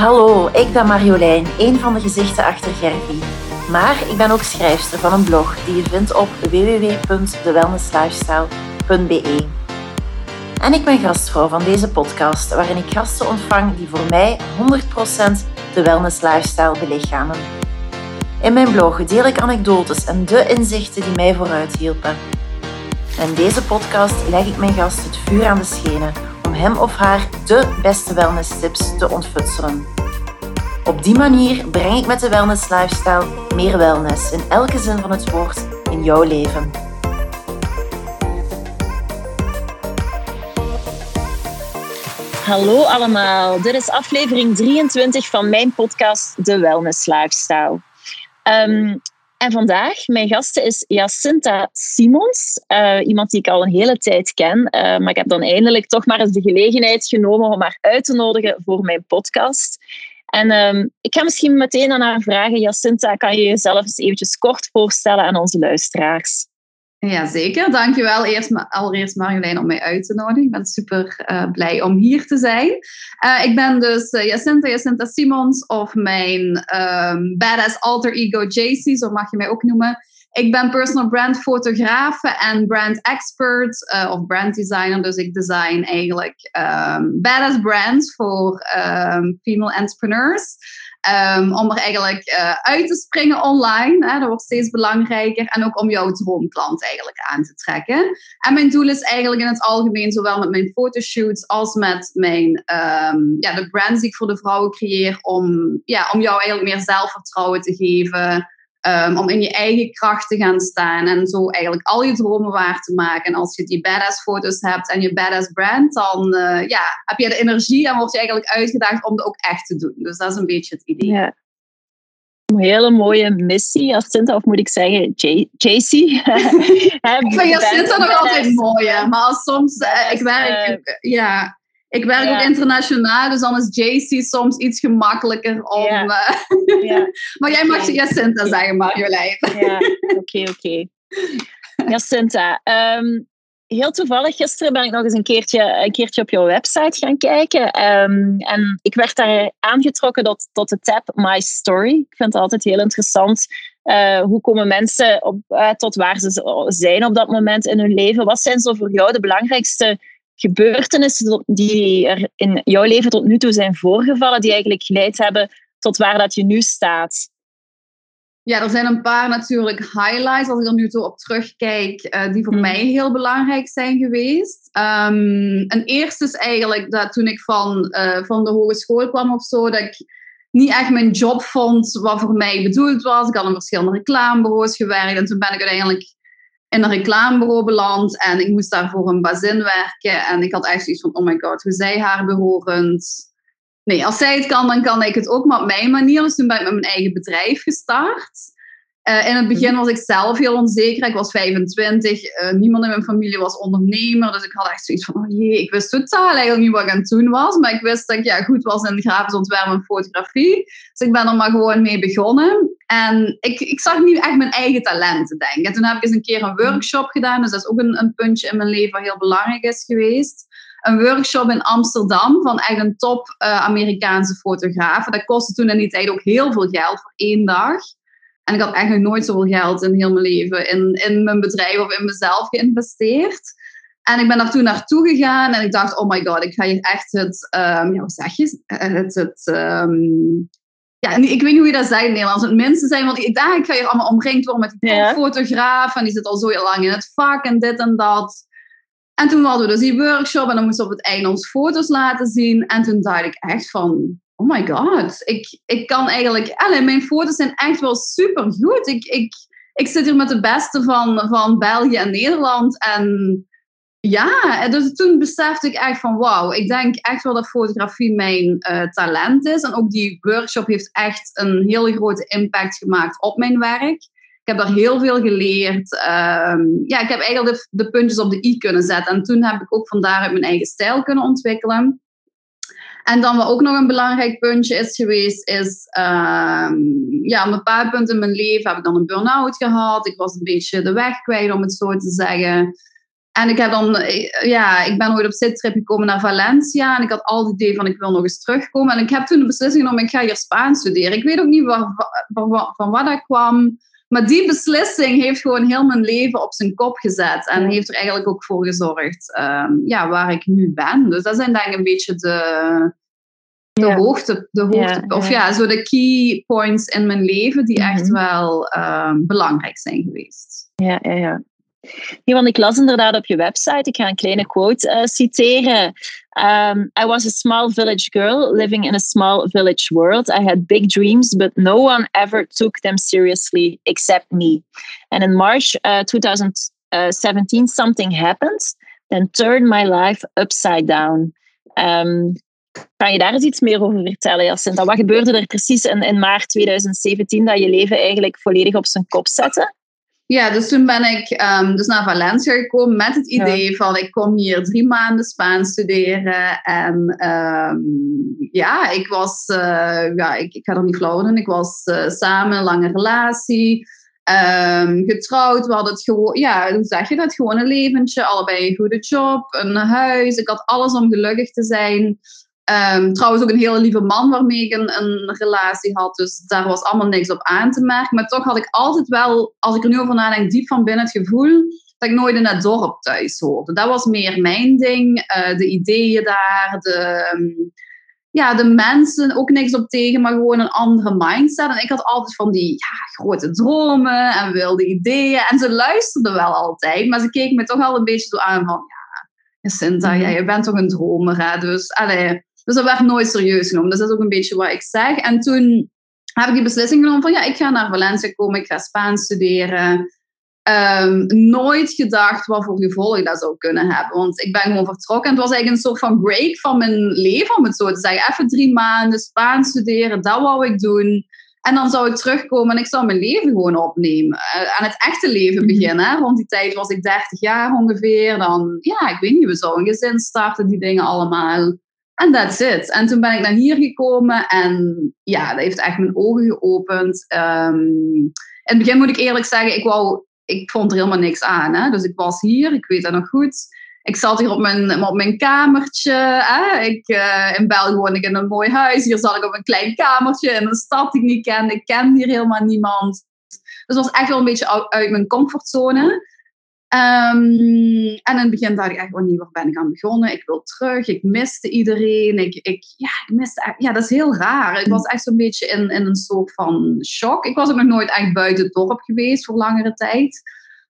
Hallo, ik ben Marjolein, een van de gezichten achter Gervie. Maar ik ben ook schrijfster van een blog die je vindt op www.thewellnesslifestyle.be. En ik ben gastvrouw van deze podcast, waarin ik gasten ontvang die voor mij 100% de wellness lifestyle belichamen. In mijn blog deel ik anekdotes en de inzichten die mij vooruit hielpen. En in deze podcast leg ik mijn gast het vuur aan de schenen hem of haar de beste wellness tips te ontfutselen. Op die manier breng ik met de wellness lifestyle meer wellness in elke zin van het woord in jouw leven. Hallo allemaal, dit is aflevering 23 van mijn podcast De Wellness Lifestyle. Ehm, en vandaag, mijn gasten is Jacinta Simons. Uh, iemand die ik al een hele tijd ken. Uh, maar ik heb dan eindelijk toch maar eens de gelegenheid genomen om haar uit te nodigen voor mijn podcast. En um, ik ga misschien meteen aan haar vragen. Jacinta, kan je jezelf eens eventjes kort voorstellen aan onze luisteraars? Jazeker, dankjewel eerst, allereerst Marjolein om mij uit te nodigen. Ik ben super uh, blij om hier te zijn. Uh, ik ben dus uh, Jacinta, Jacinta Simons of mijn um, badass alter ego JC, zo mag je mij ook noemen. Ik ben personal brand fotograaf en brand expert of brand designer. Dus ik design eigenlijk um, badass brands voor um, female entrepreneurs. Um, om er eigenlijk uh, uit te springen online. Hè, dat wordt steeds belangrijker. En ook om jouw droomklant eigenlijk aan te trekken. En mijn doel is eigenlijk in het algemeen, zowel met mijn fotoshoots als met mijn, um, ja, de brands die ik voor de vrouwen creëer, om, ja, om jou eigenlijk meer zelfvertrouwen te geven. Um, om in je eigen kracht te gaan staan en zo eigenlijk al je dromen waar te maken. En als je die badass foto's hebt en je badass brand, dan uh, ja, heb je de energie en word je eigenlijk uitgedaagd om dat ook echt te doen. Dus dat is een beetje het idee. Ja. Een hele mooie missie, Jacinta, of moet ik zeggen, JC? ik vind Jacinta nog altijd mooi, maar soms, uh, ik werk, uh, ja, ik werk ook internationaal, dus dan is JC soms iets gemakkelijker om. Ja. Uh, ja. maar jij mag Jacinta zeggen, Marjolein. ja, oké, oké. Okay. Jacinta, um, heel toevallig, gisteren ben ik nog eens een keertje, een keertje op jouw website gaan kijken. Um, en ik werd daar aangetrokken tot, tot de tab My Story. Ik vind het altijd heel interessant. Uh, hoe komen mensen op, uh, tot waar ze zijn op dat moment in hun leven? Wat zijn zo voor jou de belangrijkste gebeurtenissen die er in jouw leven tot nu toe zijn voorgevallen, die eigenlijk geleid hebben tot waar dat je nu staat? Ja, er zijn een paar natuurlijk highlights, als ik er nu toe op terugkijk, uh, die voor mm. mij heel belangrijk zijn geweest. Um, een eerste is eigenlijk dat toen ik van, uh, van de hogeschool kwam of zo, dat ik niet echt mijn job vond wat voor mij bedoeld was. Ik had in verschillende reclamebureaus gewerkt en toen ben ik uiteindelijk in een reclamebureau beland en ik moest daar voor een bazin werken. En ik had echt zoiets van, oh my god, hoe zij haar behorend. Nee, als zij het kan, dan kan ik het ook maar op mijn manier. Dus toen ben ik met mijn eigen bedrijf gestart. Uh, in het begin was ik zelf heel onzeker. Ik was 25. Uh, eh, niemand in mijn familie was ondernemer. Dus ik had echt zoiets van: oh jee, ik wist totaal eigenlijk niet wat ik aan het doen was. Maar ik wist dat ik ja, goed was in grafisch ontwerp en fotografie. Dus ik ben er maar gewoon mee begonnen. En ik, ik zag niet echt mijn eigen talenten, denk ik. En toen heb ik eens een keer een workshop gedaan. Dus dat is ook een, een puntje in mijn leven wat heel belangrijk is geweest een workshop in Amsterdam van echt een top uh, Amerikaanse fotograaf. Dat kostte toen in die tijd ook heel veel geld voor één dag. En ik had eigenlijk nooit zoveel geld in heel mijn leven in, in mijn bedrijf of in mezelf geïnvesteerd. En ik ben daar toen naartoe gegaan en ik dacht, oh my god, ik ga hier echt het, um, ja, hoe zeg je het, het um, ja, ik weet niet hoe je dat zegt in Nederlands. Het minste zijn, want ik dacht, ik ga hier allemaal omringd worden met die ja. fotograaf en die zit al zo heel lang in het vak en dit en dat. En toen hadden we dus die workshop en dan moesten we op het einde ons foto's laten zien. En toen dacht ik echt van, oh my god, ik, ik kan eigenlijk, alleen mijn foto's zijn echt wel super goed. Ik, ik, ik zit hier met de beste van, van België en Nederland. En ja, dus toen besefte ik echt van wauw, ik denk echt wel dat fotografie mijn uh, talent is. En ook die workshop heeft echt een hele grote impact gemaakt op mijn werk. Ik heb daar heel veel geleerd. Uh, ja, ik heb eigenlijk de, de, puntjes op de i kunnen zetten. En toen heb ik ook van daaruit mijn eigen stijl kunnen ontwikkelen. En dan wat ook nog een belangrijk puntje is geweest, is uh, ja, op een paar punten in mijn leven heb ik dan een burn-out gehad. Ik was een beetje de weg kwijt, om het zo te zeggen. En ik heb dan, ja, ik ben ooit op zittrip gekomen naar Valencia. En ik had al het idee van, ik wil nog eens terugkomen. En ik heb toen de beslissing genomen, ik ga hier Spaans studeren. Ik weet ook niet waar, van wat dat kwam. Maar die beslissing heeft gewoon heel mijn leven op zijn kop gezet. En heeft er eigenlijk ook voor gezorgd um, ja, waar ik nu ben. Dus dat zijn denk ik een beetje de, de ja. hoogte, de hoogte ja, of ja, zo de key points in mijn leven die echt mhm. wel um, belangrijk zijn geweest. Ja, ja, ja. Nee, want ik las inderdaad op je website, ik ga een kleine quote uh, citeren. Um, I was a small village girl living in a small village world. I had big dreams, but no one ever took them seriously except me. And in March uh, 2017, something happened that turned my life upside down. Um, kan je daar eens iets meer over vertellen, Jacinta? Wat gebeurde er precies in, in maart 2017 dat je leven eigenlijk volledig op zijn kop zette? Ja, dus toen ben ik um, dus naar Valencia gekomen met het idee van ik kom hier drie maanden Spaans studeren. En um, ja, ik was, uh, ja, ik, ik ga er niet flauw ik was uh, samen, een lange relatie, um, getrouwd. We hadden het gewoon, ja, hoe zeg je dat? Gewoon een leventje, allebei een goede job, een huis. Ik had alles om gelukkig te zijn. Um, trouwens ook een hele lieve man waarmee ik een, een, relatie had. Dus daar was allemaal niks op aan te merken. Maar toch had ik altijd wel, als ik er nu over nadenk, diep van binnen het gevoel dat ik nooit in het dorp thuis hoorde. Dat was meer mijn ding. Uh, de ideeën daar, de, um, ja, de mensen, ook niks op tegen, maar gewoon een andere mindset. En ik had altijd van die ja, grote dromen en wilde ideeën. En ze luisterden wel altijd, maar ze keken me toch al een beetje zo aan van... Ja, Jacinta, ja, je bent toch een dromer, hè? Dus, allee dus dat werd nooit serieus genomen. Dus dat is ook een beetje wat ik zeg. En toen heb ik die beslissing genomen van ja, ik ga naar Valencia komen, ik ga Spaans studeren. Um, nooit gedacht wat voor gevolgen dat zou kunnen hebben. Want ik ben gewoon vertrokken. En het was eigenlijk een soort van break van mijn leven, om het zo te zeggen. Even drie maanden Spaans studeren, dat wou ik doen. En dan zou ik terugkomen en ik zou mijn leven gewoon opnemen. Uh, aan het echte leven mhm. beginnen. Rond die tijd was ik 30 jaar ongeveer. Dan, ja, ik weet niet, we zouden een gezin starten, die dingen allemaal. En that's it. En toen ben ik naar hier gekomen en ja, dat heeft echt mijn ogen geopend. Um, in het begin moet ik eerlijk zeggen, ik, wou, ik vond er helemaal niks aan. Hè? Dus ik was hier, ik weet dat nog goed. Ik zat hier op mijn, op mijn kamertje. Hè? Ik, uh, in België woon ik in een mooi huis. Hier zat ik op een klein kamertje in een stad die ik niet kende. Ik kende hier helemaal niemand. Dus was echt wel een beetje uit mijn comfortzone. Um, en in het begin dacht ik echt, wanneer waar ben ik aan begonnen? Ik wil terug, ik miste iedereen. Ik, ik, ja, ik miste, ja, dat is heel raar. Ik was echt zo'n beetje in, in een soort van shock. Ik was ook nog nooit echt buiten het dorp geweest voor langere tijd.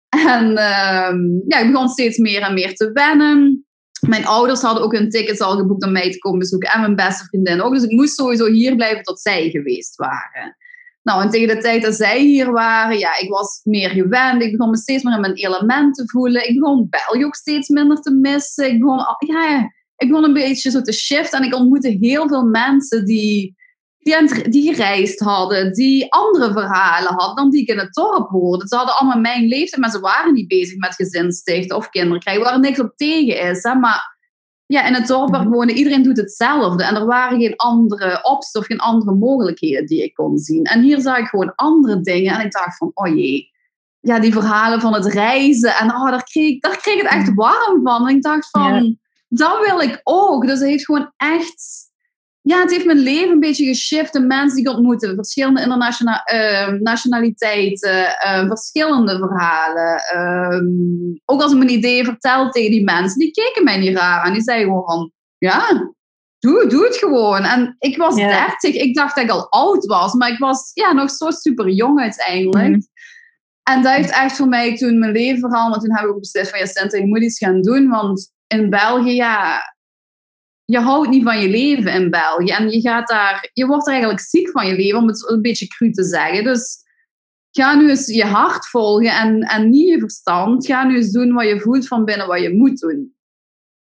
En um, ja, ik begon steeds meer en meer te wennen. Mijn ouders hadden ook hun tickets al geboekt om mij te komen bezoeken. En mijn beste vriendin ook. Dus ik moest sowieso hier blijven tot zij geweest waren. Nou, en tegen de tijd dat zij hier waren, ja, ik was meer gewend. Ik begon me steeds meer in mijn element te voelen. Ik begon België ook steeds minder te missen. Ik begon, ja, ik begon een beetje zo te shiften. En ik ontmoette heel veel mensen die, die, die gereisd hadden, die andere verhalen hadden dan die ik in het dorp hoorde. Ze hadden allemaal mijn leeftijd, maar ze waren niet bezig met gezinstichten of kinderen krijgen, waar niks op tegen is. Hè? Maar ja, in het dorp waar mhm. wonen, iedereen doet hetzelfde. En er waren geen andere opties of geen andere mogelijkheden die ik kon zien. En hier zag ik gewoon andere dingen. En ik dacht van, oh jee. Ja, die verhalen van het reizen. En oh, daar, kreeg, daar kreeg ik het echt mhm. warm van. En ik dacht van, dat wil ik ook. Dus het heeft gewoon echt ja, het heeft mijn leven een beetje geshift. De mensen die ik ontmoette, verschillende uh, nationaliteiten, uh, verschillende verhalen. Uh, ook als ik mijn ideeën vertel tegen die mensen, die keken mij niet raar aan. Die zeiden gewoon van, ja, doe, doe het gewoon. En ik was ja. 30, ik dacht dat ik al oud was, maar ik was ja, nog zo super jong uiteindelijk. Mm. En dat heeft echt voor mij toen mijn leven veranderd. Toen heb ik ook beslist van, ja, Senta, je moet iets gaan doen, want in België, ja, je houdt niet van je leven in België. En je, gaat daar, je wordt er eigenlijk ziek van je leven, om het een beetje cru te zeggen. Dus ga nu eens je hart volgen en, en niet je verstand. Ga nu eens doen wat je voelt van binnen, wat je moet doen.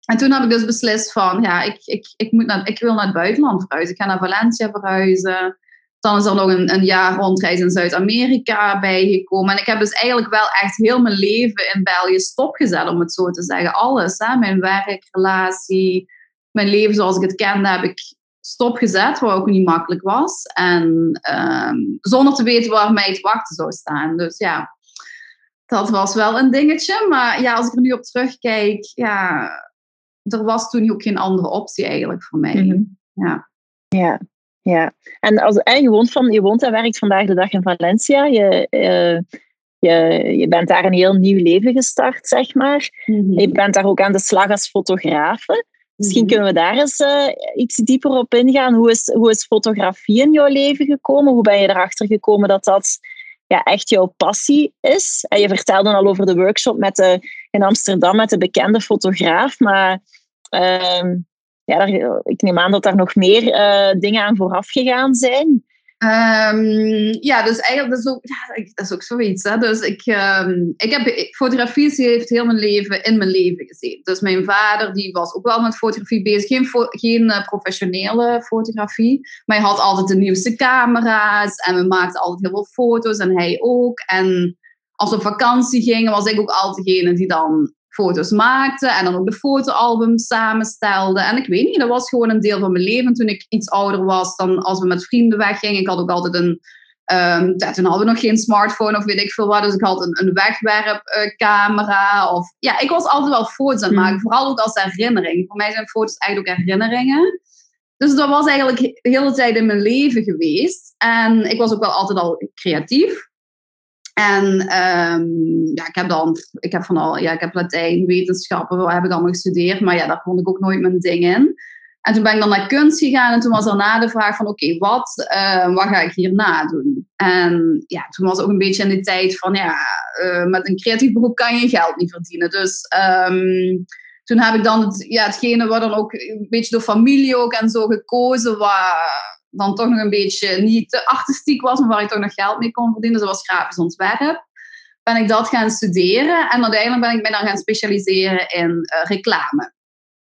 En toen heb ik dus beslist van, ja, ik, ik, ik, moet naar, ik wil naar het buitenland verhuizen. Ik ga naar Valencia verhuizen. Dan is er nog een, een jaar rondreis in Zuid-Amerika bijgekomen. En ik heb dus eigenlijk wel echt heel mijn leven in België stopgezet, om het zo te zeggen. Alles, hè? mijn werk, relatie, mijn leven zoals ik het kende heb ik stopgezet, wat ook niet makkelijk was. En um, zonder te weten waar mij het wachten zou staan. Dus ja, dat was wel een dingetje. Maar ja, als ik er nu op terugkijk, ja, er was toen ook geen andere optie eigenlijk voor mij. Mhm. Ja. Ja, ja. En als, eh, je, woont van, je woont en werkt vandaag de dag in Valencia. Je, uh, je, je bent daar een heel nieuw leven gestart, zeg maar. Mhm. Je bent daar ook aan de slag als fotografe. Misschien mhm. kunnen we daar eens uh, iets dieper op ingaan. Hoe is, hoe is fotografie in jouw leven gekomen? Hoe ben je erachter gekomen dat dat ja, echt jouw passie is? En je vertelde al over de workshop met de, in Amsterdam met de bekende fotograaf. Maar uh, ja, ik neem aan dat daar nog meer uh, dingen aan vooraf gegaan zijn. Um, ja, dus eigenlijk dat is ook, dat is ook zoiets. Hè. Dus ik, um, ik heb, fotografie heeft heel mijn leven in mijn leven gezeten. Dus mijn vader die was ook wel met fotografie bezig. Geen, geen uh, professionele fotografie. Maar hij had altijd de nieuwste camera's. En we maakten altijd heel veel foto's. En hij ook. En als we op vakantie gingen, was ik ook altijd degene die dan foto's maakte en dan ook de fotoalbum samenstelde. En ik weet niet, dat was gewoon een deel van mijn leven. Toen ik iets ouder was, dan als we met vrienden weggingen, ik had ook altijd een. Um, toen hadden we nog geen smartphone of weet ik veel wat. Dus ik had een, een wegwerpcamera. of ja, ik was altijd wel foto's aan het maken. Hmm. Vooral ook als herinnering. Voor mij zijn foto's eigenlijk ook herinneringen. Dus dat was eigenlijk de hele tijd in mijn leven geweest. En ik was ook wel altijd al creatief. En um, ja, ik heb dan, ik heb van al, ja, ik heb Latijn, wetenschappen, wat heb ik allemaal gestudeerd, maar ja, daar vond ik ook nooit mijn ding in. En toen ben ik dan naar kunst gegaan en toen was daarna de vraag van, oké, wat, uh, wat ga ik hierna doen? En ja, toen was ook een beetje in de tijd van, ja, uh, met een creatief beroep kan je geld niet verdienen. Dus um, toen heb ik dan het, ja, hetgene wat dan ook een beetje door familie ook en zo gekozen, waar dan toch nog een beetje niet te artistiek was, maar waar ik toch nog geld mee kon verdienen. Was grafisch ontwerp. Ben ik dat gaan studeren en uiteindelijk ben ik mij dan gaan specialiseren in uh, reclame.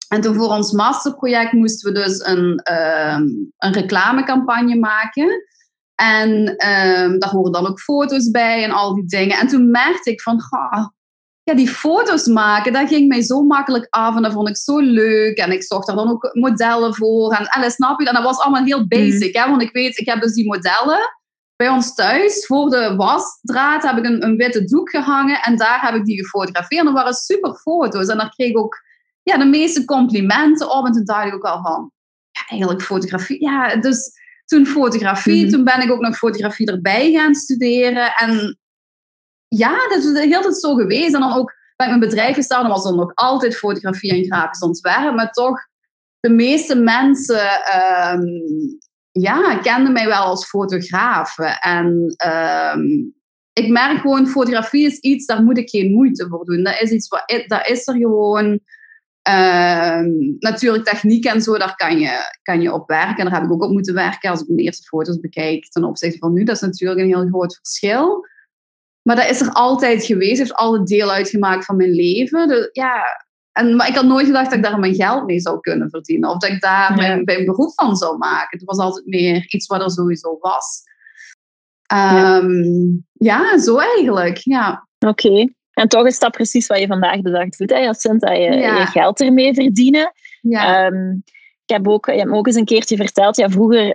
En toen voor ons masterproject moesten we dus een, um, een reclamecampagne maken. En um, daar horen dan ook foto's bij en al die dingen. En toen merkte ik van, ja, die foto's maken, dat ging mij zo makkelijk af en dat vond ik zo leuk. En ik zocht er dan ook modellen voor en alles, snap je? En dat was allemaal heel basic, mm. hè? want ik weet, ik heb dus die modellen bij ons thuis, voor de wasdraad heb ik een, een witte doek gehangen en daar heb ik die gefotografeerd. En dat waren super foto's en daar kreeg ik ook ja, de meeste complimenten op. En toen dacht ik ook al van, ja, eigenlijk fotografie. Ja, dus toen fotografie, mm. toen ben ik ook nog fotografie erbij gaan studeren. En ja, dat is de hele zo geweest. En dan ook bij mijn bedrijf gestaan, dan was er nog altijd fotografie en grafisch ontwerp. Maar toch, de meeste mensen um, ja, kenden mij wel als fotograaf. En um, ik merk gewoon, fotografie is iets, daar moet ik geen moeite voor doen. Dat is iets wat, dat is er gewoon. Um, natuurlijk techniek en zo, daar kan je, kan je op werken. En daar heb ik ook op moeten werken als ik mijn eerste foto's bekijk ten opzichte van nu. Dat is natuurlijk een heel groot verschil. Maar dat is er altijd geweest, heeft altijd deel uitgemaakt van mijn leven. Dus, ja, en, maar ik had nooit gedacht dat ik daar mijn geld mee zou kunnen verdienen. Of dat ik daar mijn, mijn beroep van zou maken. Het was altijd meer iets wat er sowieso was. Um, ja. zo eigenlijk. Ja. Oké. En toch is dat precies wat je vandaag de dag doet, hè, Jacinta. Je, je geld ermee verdienen. Ja. Um, ik heb ook, je hebt me ook eens een keertje verteld, ja, vroeger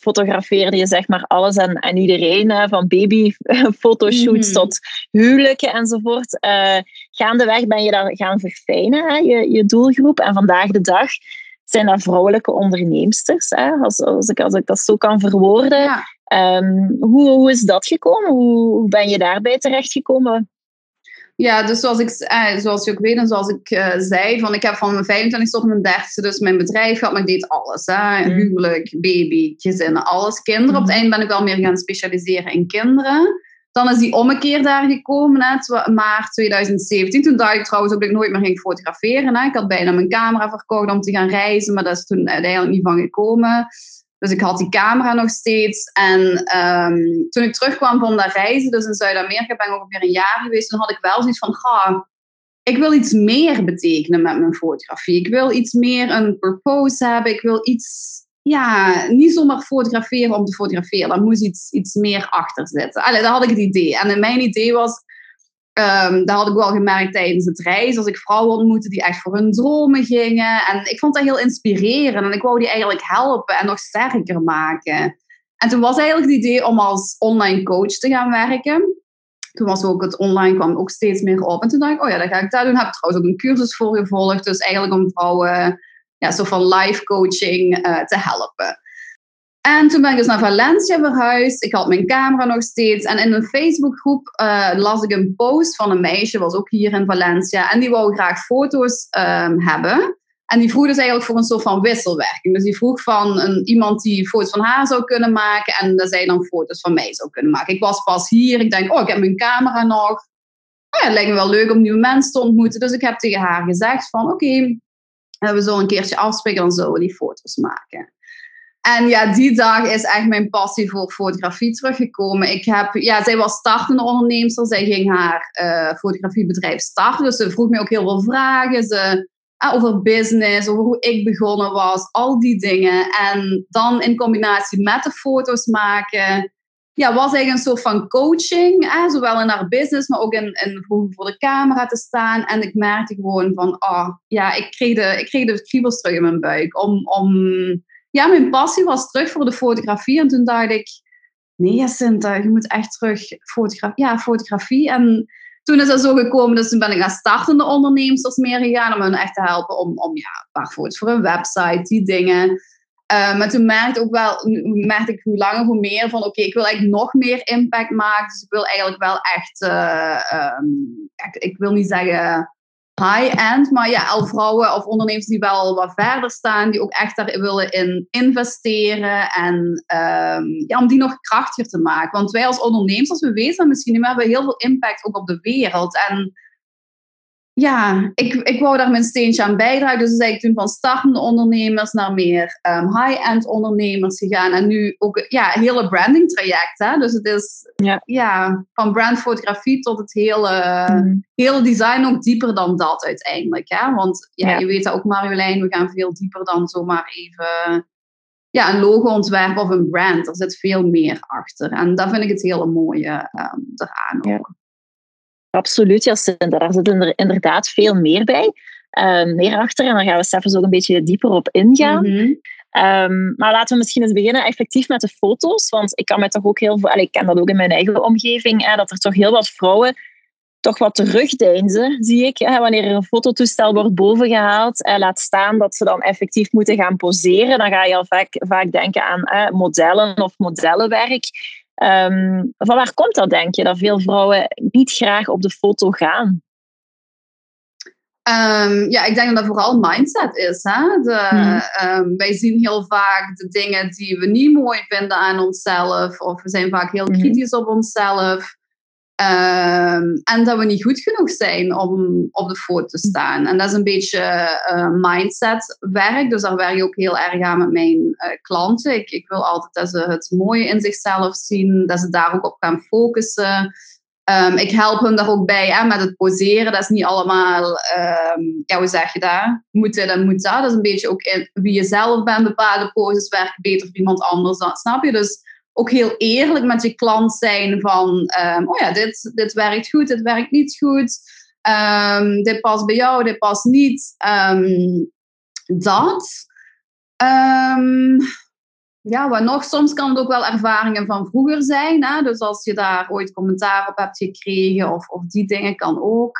fotografeerde je zeg maar alles en, en iedereen, van babyfotoshoots mm. tot huwelijken enzovoort. Uh, gaandeweg ben je daar gaan verfijnen, hè, je, je doelgroep. En vandaag de dag zijn dat vrouwelijke onderneemsters, hè, als, als, ik, als ik dat zo kan verwoorden. Ehm, hoe, hoe is dat gekomen? Hoe, hoe ben je daarbij terechtgekomen? Ja, dus zoals, ik, eh, zoals je ook weet en zoals ik uh, zei, van ik heb van mijn 25 tot mijn 30 dus mijn bedrijf gehad, maar ik deed alles. Hè? Mm. Huwelijk, baby, gezinnen, alles. Kinderen. Op het mm. eind ben ik wel meer gaan specialiseren in kinderen. Dan is die ommekeer daar gekomen, hè, maart 2017. Toen dacht ik trouwens ook dat ik nooit meer ging fotograferen. Hè. Ik had bijna mijn camera verkocht om te gaan reizen, maar dat is toen uiteindelijk niet van gekomen. Dus ik had die camera nog steeds. En um, toen ik terugkwam van dat reizen, dus in Zuid-Amerika ben ik ongeveer een jaar geweest, toen had ik wel zoiets van, ga, ik wil iets meer betekenen met mijn fotografie. Ik wil iets meer een purpose hebben. Ik wil iets, ja, niet zomaar fotograferen om te fotograferen. Daar moest iets, iets meer achter zitten. Allee, dat had ik het idee. En mijn idee was, Um, dat had ik wel gemerkt tijdens het reizen. Als ik vrouwen ontmoette die echt voor hun dromen gingen. En ik vond dat heel inspirerend. En ik wou die eigenlijk helpen en nog sterker maken. En toen was eigenlijk het idee om als online coach te gaan werken. toen was ook het online kwam ook steeds meer op. En toen dacht ik, oh ja, dat ga ik daar doen. Heb ik trouwens ook een cursus voor gevolgd. Dus eigenlijk om vrouwen ja, zo van life coaching uh, te helpen. En toen ben ik dus naar Valencia verhuisd. Ik had mijn camera nog steeds. En in een Facebookgroep uh, las ik een post van een meisje, was ook hier in Valencia. En die wou graag foto's um, hebben. En die vroeg dus eigenlijk voor een soort van wisselwerking. Dus die vroeg van een, iemand die foto's van haar zou kunnen maken. En dat zij dan foto's van mij zou kunnen maken. Ik was pas hier. Ik denk, oh, ik heb mijn camera nog. Oh ja, het lijkt me wel leuk om nieuwe mensen te ontmoeten. Dus ik heb tegen haar gezegd van, oké, we zullen een keertje afspreken. Dan zullen we die foto's maken. En ja, die dag is echt mijn passie voor fotografie teruggekomen. Ik heb, ja, zij was startende onderneemster. Zij ging haar uh, fotografiebedrijf starten. Dus ze vroeg me ook heel veel vragen. Ze, uh, over business, over hoe ik begonnen was. Al die dingen. En dan in combinatie met de foto's maken. Ja, was eigenlijk een soort van coaching. Zowel in haar business, maar ook in, in voor, voor de camera te staan. En ik merkte gewoon van, ah, oh, ja, ik kreeg de, ik kreeg de kriebels terug in mijn buik. Om... om ja, mijn passie was terug voor de fotografie. En toen dacht ik, nee Jacinta, je moet echt terug fotografie. Ja, fotografie. En toen is dat zo gekomen, dus toen ben ik naar startende ondernemers meer gegaan om hen echt te helpen om, om ja, een paar foto's voor een website, die dingen. Uh, maar toen merkte, ook wel, merkte ik hoe langer hoe meer van oké, ik wil eigenlijk nog meer impact maken. Dus ik wil eigenlijk wel echt, um, ik, ik, wil niet zeggen high-end, maar ja, al vrouwen of ondernemers die wel wat verder staan, die ook echt daar willen in investeren en um, ja, om die nog krachtiger te maken. Want wij als ondernemers, als we weten misschien, we hebben heel veel impact ook op de wereld. En ja, ik, ik wou daar mijn steentje aan bijdragen. Dus is eigenlijk toen van startende ondernemers naar meer um, high-end ondernemers gegaan. En nu ook ja, hele branding traject. Hè? Dus het is ja. ja van brandfotografie tot het hele, mm. hele design ook dieper dan dat uiteindelijk. Hè? Want ja, ja. je weet dat ook Marjolein, we gaan veel dieper dan zomaar even ja, een logo ontwerpen of een brand. Er zit veel meer achter. En daar vind ik het hele mooie um, eraan ook. Absoluut, Jacinta. Daar zit er inderdaad veel meer bij. Um, meer achter. En daar gaan we zelfs ook een beetje dieper op ingaan. Mm -hmm. um, maar laten we misschien eens beginnen effectief met de foto's. Want ik kan me toch ook heel veel... ik ken dat ook in mijn eigen omgeving. Hè, dat er toch heel wat vrouwen toch wat terugdeinzen, zie ik. Hè, wanneer er een fototoestel wordt bovengehaald. Eh, laat staan dat ze dan effectief moeten gaan poseren. Dan ga je al vaak, vaak denken aan eh, modellen of modellenwerk. Um, van waar komt dat, denk je, dat veel vrouwen niet graag op de foto gaan? Um, ja, ik denk dat dat vooral mindset is. Hè? De, hmm. um, wij zien heel vaak de dingen die we niet mooi vinden aan onszelf, of we zijn vaak heel hmm. kritisch op onszelf. Um, en dat we niet goed genoeg zijn om op de foto te staan. En dat is een beetje uh, mindset werk. Dus daar werk ik ook heel erg aan met mijn uh, klanten. Ik, ik, wil altijd dat ze het mooie in zichzelf zien, dat ze daar ook op gaan focussen. Um, ik help hem daar ook bij hè, met het poseren. Dat is niet allemaal, um, ja, hoe zeg je dat? Moet dit moet dat. Dat is een beetje ook in, wie je zelf bent. Bepaalde poses werken beter voor iemand anders. Snap je? Dus ook heel eerlijk met je klant zijn van, um, oh ja, dit, dit werkt goed, dit werkt niet goed. Um, dit past bij jou, dit past niet. Um, dat. ja, wat nog, soms kan het ook wel ervaringen van vroeger zijn. Hè? Dus als je daar ooit commentaar op hebt gekregen of, of die dingen kan ook.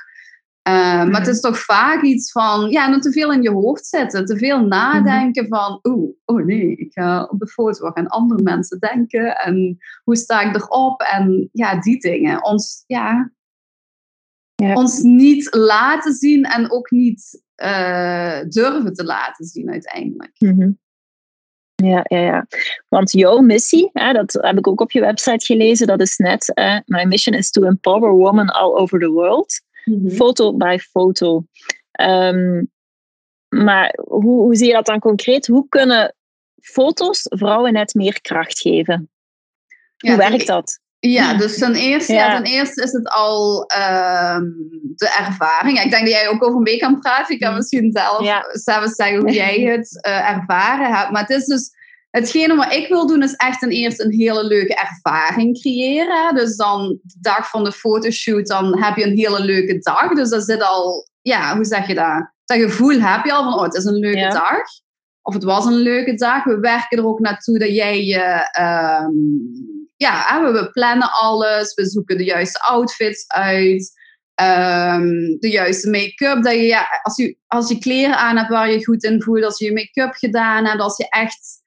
Uh, Maar het mhm. is toch vaak iets van, ja, te veel in je hoofd zitten. Te veel nadenken mm van, oeh, oh nee, ik ga op de foto, wat gaan andere mensen denken? En hoe sta ik erop? En ja, die dingen. Ons, ja, ja. ons niet laten zien en ook niet uh, durven te laten zien uiteindelijk. Mm Ja, ja, ja. Want jouw missie, hè, dat heb ik ook op je website gelezen, dat is net, uh, my mission is to empower women all over the world. Mhm. Foto bij foto. Um, maar hoe, hoe zie je dat dan concreet? Hoe kunnen foto's vrouwen net meer kracht geven? Hoe werkt dat? Ja, dus ten eerste, ja. ten eerste is het al um, de ervaring. Ik denk dat jij ook over mee kan praten. Ik kan mhm. misschien zelf, ja. zelf zeggen hoe jij het uh, ervaren hebt. Maar het is dus Hetgene wat ik wil doen is echt ten eerste een hele leuke ervaring creëren. Dus dan de dag van de fotoshoot, dan heb je een hele leuke dag. Dus dat zit al, ja, hoe zeg je dat? Dat gevoel heb je al van, oh, het is een leuke dag. of het was een leuke dag. We werken er ook naartoe dat jij je. Ehm, ja, we plannen alles. We zoeken de juiste outfits uit. Ehm, de juiste make-up. Dat je, ja, als, je, als je kleren aan hebt waar je goed in voelt. Als je je make-up gedaan hebt. Als je echt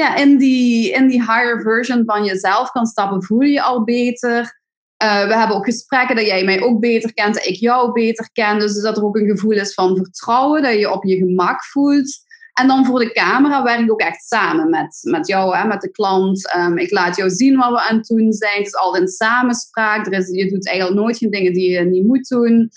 ja, in, die, in die higher version van jezelf kan stappen. Voel je je al beter. Uh, we hebben ook gesprekken dat jij mij ook beter kent, dat ik jou beter ken. Dus dat er ook een gevoel is van vertrouwen, dat je op je gemak voelt. En dan voor de camera werk ik ook echt samen met, met jou, hè, met de klant. Um, ik laat jou zien wat we aan het doen zijn. Het is altijd in samenspraak. Er is, je doet eigenlijk nooit geen dingen die je niet moet doen.